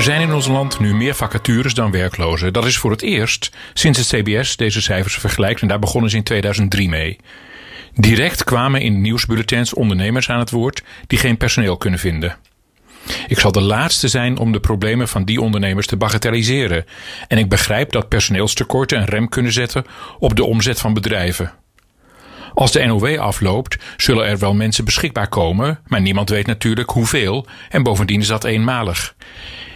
Er zijn in ons land nu meer vacatures dan werklozen. Dat is voor het eerst sinds het CBS deze cijfers vergelijkt en daar begonnen ze in 2003 mee. Direct kwamen in nieuwsbulletins ondernemers aan het woord die geen personeel kunnen vinden. Ik zal de laatste zijn om de problemen van die ondernemers te bagatelliseren. En ik begrijp dat personeelstekorten een rem kunnen zetten op de omzet van bedrijven. Als de NOW afloopt, zullen er wel mensen beschikbaar komen, maar niemand weet natuurlijk hoeveel en bovendien is dat eenmalig.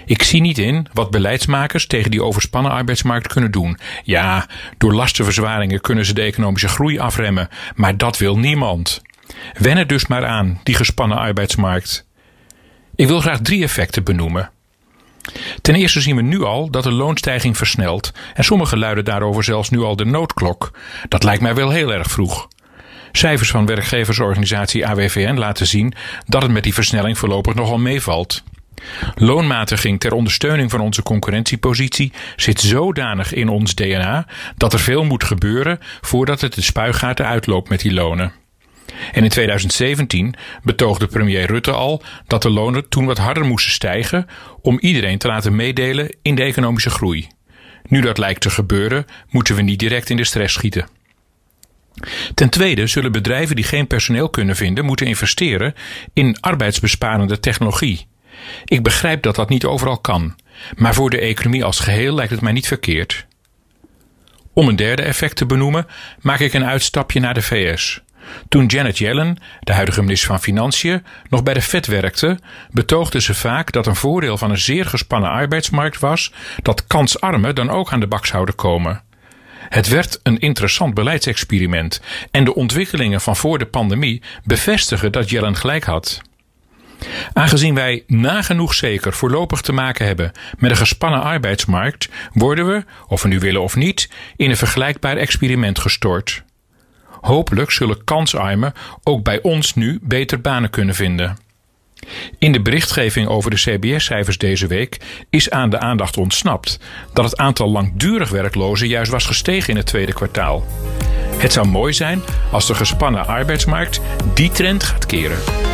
Ik zie niet in wat beleidsmakers tegen die overspannen arbeidsmarkt kunnen doen. Ja, door lastenverzwaringen kunnen ze de economische groei afremmen, maar dat wil niemand. Wennen dus maar aan, die gespannen arbeidsmarkt. Ik wil graag drie effecten benoemen. Ten eerste zien we nu al dat de loonstijging versnelt en sommigen luiden daarover zelfs nu al de noodklok. Dat lijkt mij wel heel erg vroeg. Cijfers van werkgeversorganisatie AWVN laten zien dat het met die versnelling voorlopig nogal meevalt. Loonmatiging ter ondersteuning van onze concurrentiepositie zit zodanig in ons DNA dat er veel moet gebeuren voordat het de spuigaten uitloopt met die lonen. En in 2017 betoogde premier Rutte al dat de lonen toen wat harder moesten stijgen om iedereen te laten meedelen in de economische groei. Nu dat lijkt te gebeuren, moeten we niet direct in de stress schieten. Ten tweede zullen bedrijven die geen personeel kunnen vinden moeten investeren in arbeidsbesparende technologie. Ik begrijp dat dat niet overal kan, maar voor de economie als geheel lijkt het mij niet verkeerd. Om een derde effect te benoemen, maak ik een uitstapje naar de VS. Toen Janet Yellen, de huidige minister van Financiën, nog bij de Fed werkte, betoogde ze vaak dat een voordeel van een zeer gespannen arbeidsmarkt was dat kansarmen dan ook aan de bak zouden komen. Het werd een interessant beleidsexperiment en de ontwikkelingen van voor de pandemie bevestigen dat Yellen gelijk had. Aangezien wij nagenoeg zeker voorlopig te maken hebben met een gespannen arbeidsmarkt, worden we, of we nu willen of niet, in een vergelijkbaar experiment gestort. Hopelijk zullen kansarmen ook bij ons nu beter banen kunnen vinden. In de berichtgeving over de CBS-cijfers deze week is aan de aandacht ontsnapt dat het aantal langdurig werklozen juist was gestegen in het tweede kwartaal. Het zou mooi zijn als de gespannen arbeidsmarkt die trend gaat keren.